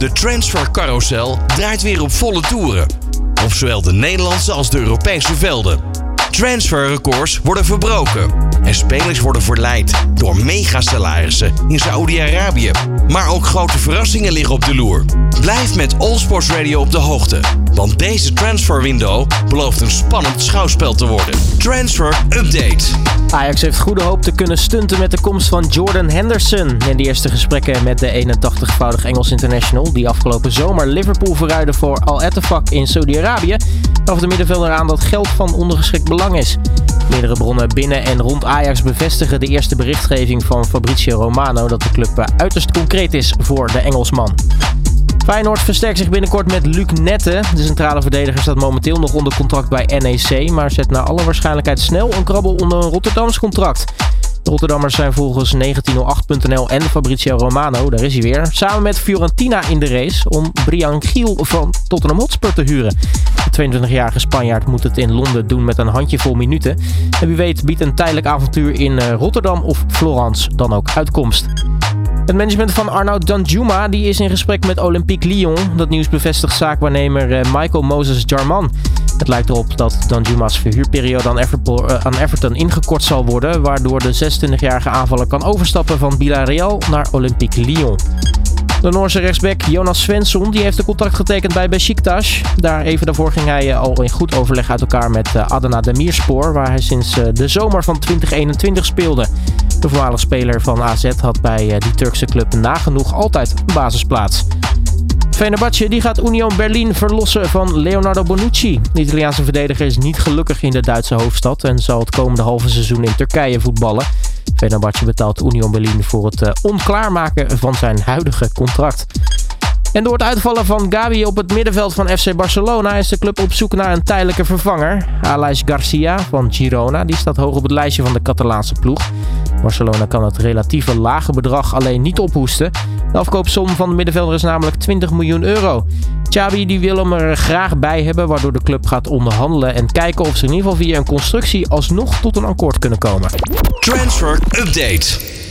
De transfercarousel draait weer op volle toeren. Op zowel de Nederlandse als de Europese velden. Transferrecords worden verbroken. En spelers worden verleid door megasalarissen in Saoedi-Arabië. Maar ook grote verrassingen liggen op de loer. Blijf met All Sports Radio op de hoogte. Want deze transferwindow belooft een spannend schouwspel te worden. Transfer Update. Ajax heeft goede hoop te kunnen stunten met de komst van Jordan Henderson. In de eerste gesprekken met de 81-voudig Engels international, die afgelopen zomer Liverpool verruidde voor Al Ettifaq in Saudi-Arabië, gaf de middenvelder aan dat geld van ondergeschikt belang is. Meerdere bronnen binnen en rond Ajax bevestigen de eerste berichtgeving van Fabrizio Romano dat de club uiterst concreet is voor de Engelsman. Feyenoord versterkt zich binnenkort met Luc Nette. De centrale verdediger staat momenteel nog onder contract bij NEC, maar zet naar alle waarschijnlijkheid snel een krabbel onder een Rotterdams contract. De Rotterdammers zijn volgens 1908.nl en Fabrizio Romano, daar is hij weer, samen met Fiorentina in de race om Brian Giel van Tottenham Hotspur te huren. De 22-jarige Spanjaard moet het in Londen doen met een handjevol minuten. En wie weet biedt een tijdelijk avontuur in eh, Rotterdam of Florence dan ook uitkomst. Het management van Arnaud Danjuma die is in gesprek met Olympique Lyon. Dat nieuws bevestigt zaakwaarnemer eh, Michael Moses Jarman. Het lijkt erop dat Danjuma's verhuurperiode aan, eh, aan Everton ingekort zal worden, waardoor de 26-jarige aanvaller kan overstappen van Villarreal naar Olympique Lyon. De Noorse rechtsback Jonas Svensson die heeft een contract getekend bij Besiktas. Daar even daarvoor ging hij eh, al in goed overleg uit elkaar met Adana Demirspor, waar hij sinds de zomer van 2021 speelde. De voormalige speler van AZ had bij die Turkse club nagenoeg altijd een basisplaats. Fenerbahce die gaat Union Berlin verlossen van Leonardo Bonucci. De Italiaanse verdediger is niet gelukkig in de Duitse hoofdstad en zal het komende halve seizoen in Turkije voetballen. Fenerbahce betaalt Union Berlin voor het uh, onklaarmaken van zijn huidige contract. En door het uitvallen van Gabi op het middenveld van FC Barcelona is de club op zoek naar een tijdelijke vervanger. Alex Garcia van Girona die staat hoog op het lijstje van de Catalaanse ploeg. Barcelona kan het relatieve lage bedrag alleen niet ophoesten. De afkoopsom van de middenvelder is namelijk 20 miljoen euro. Xabi die wil hem er graag bij hebben, waardoor de club gaat onderhandelen en kijken of ze in ieder geval via een constructie alsnog tot een akkoord kunnen komen. Transfer Update.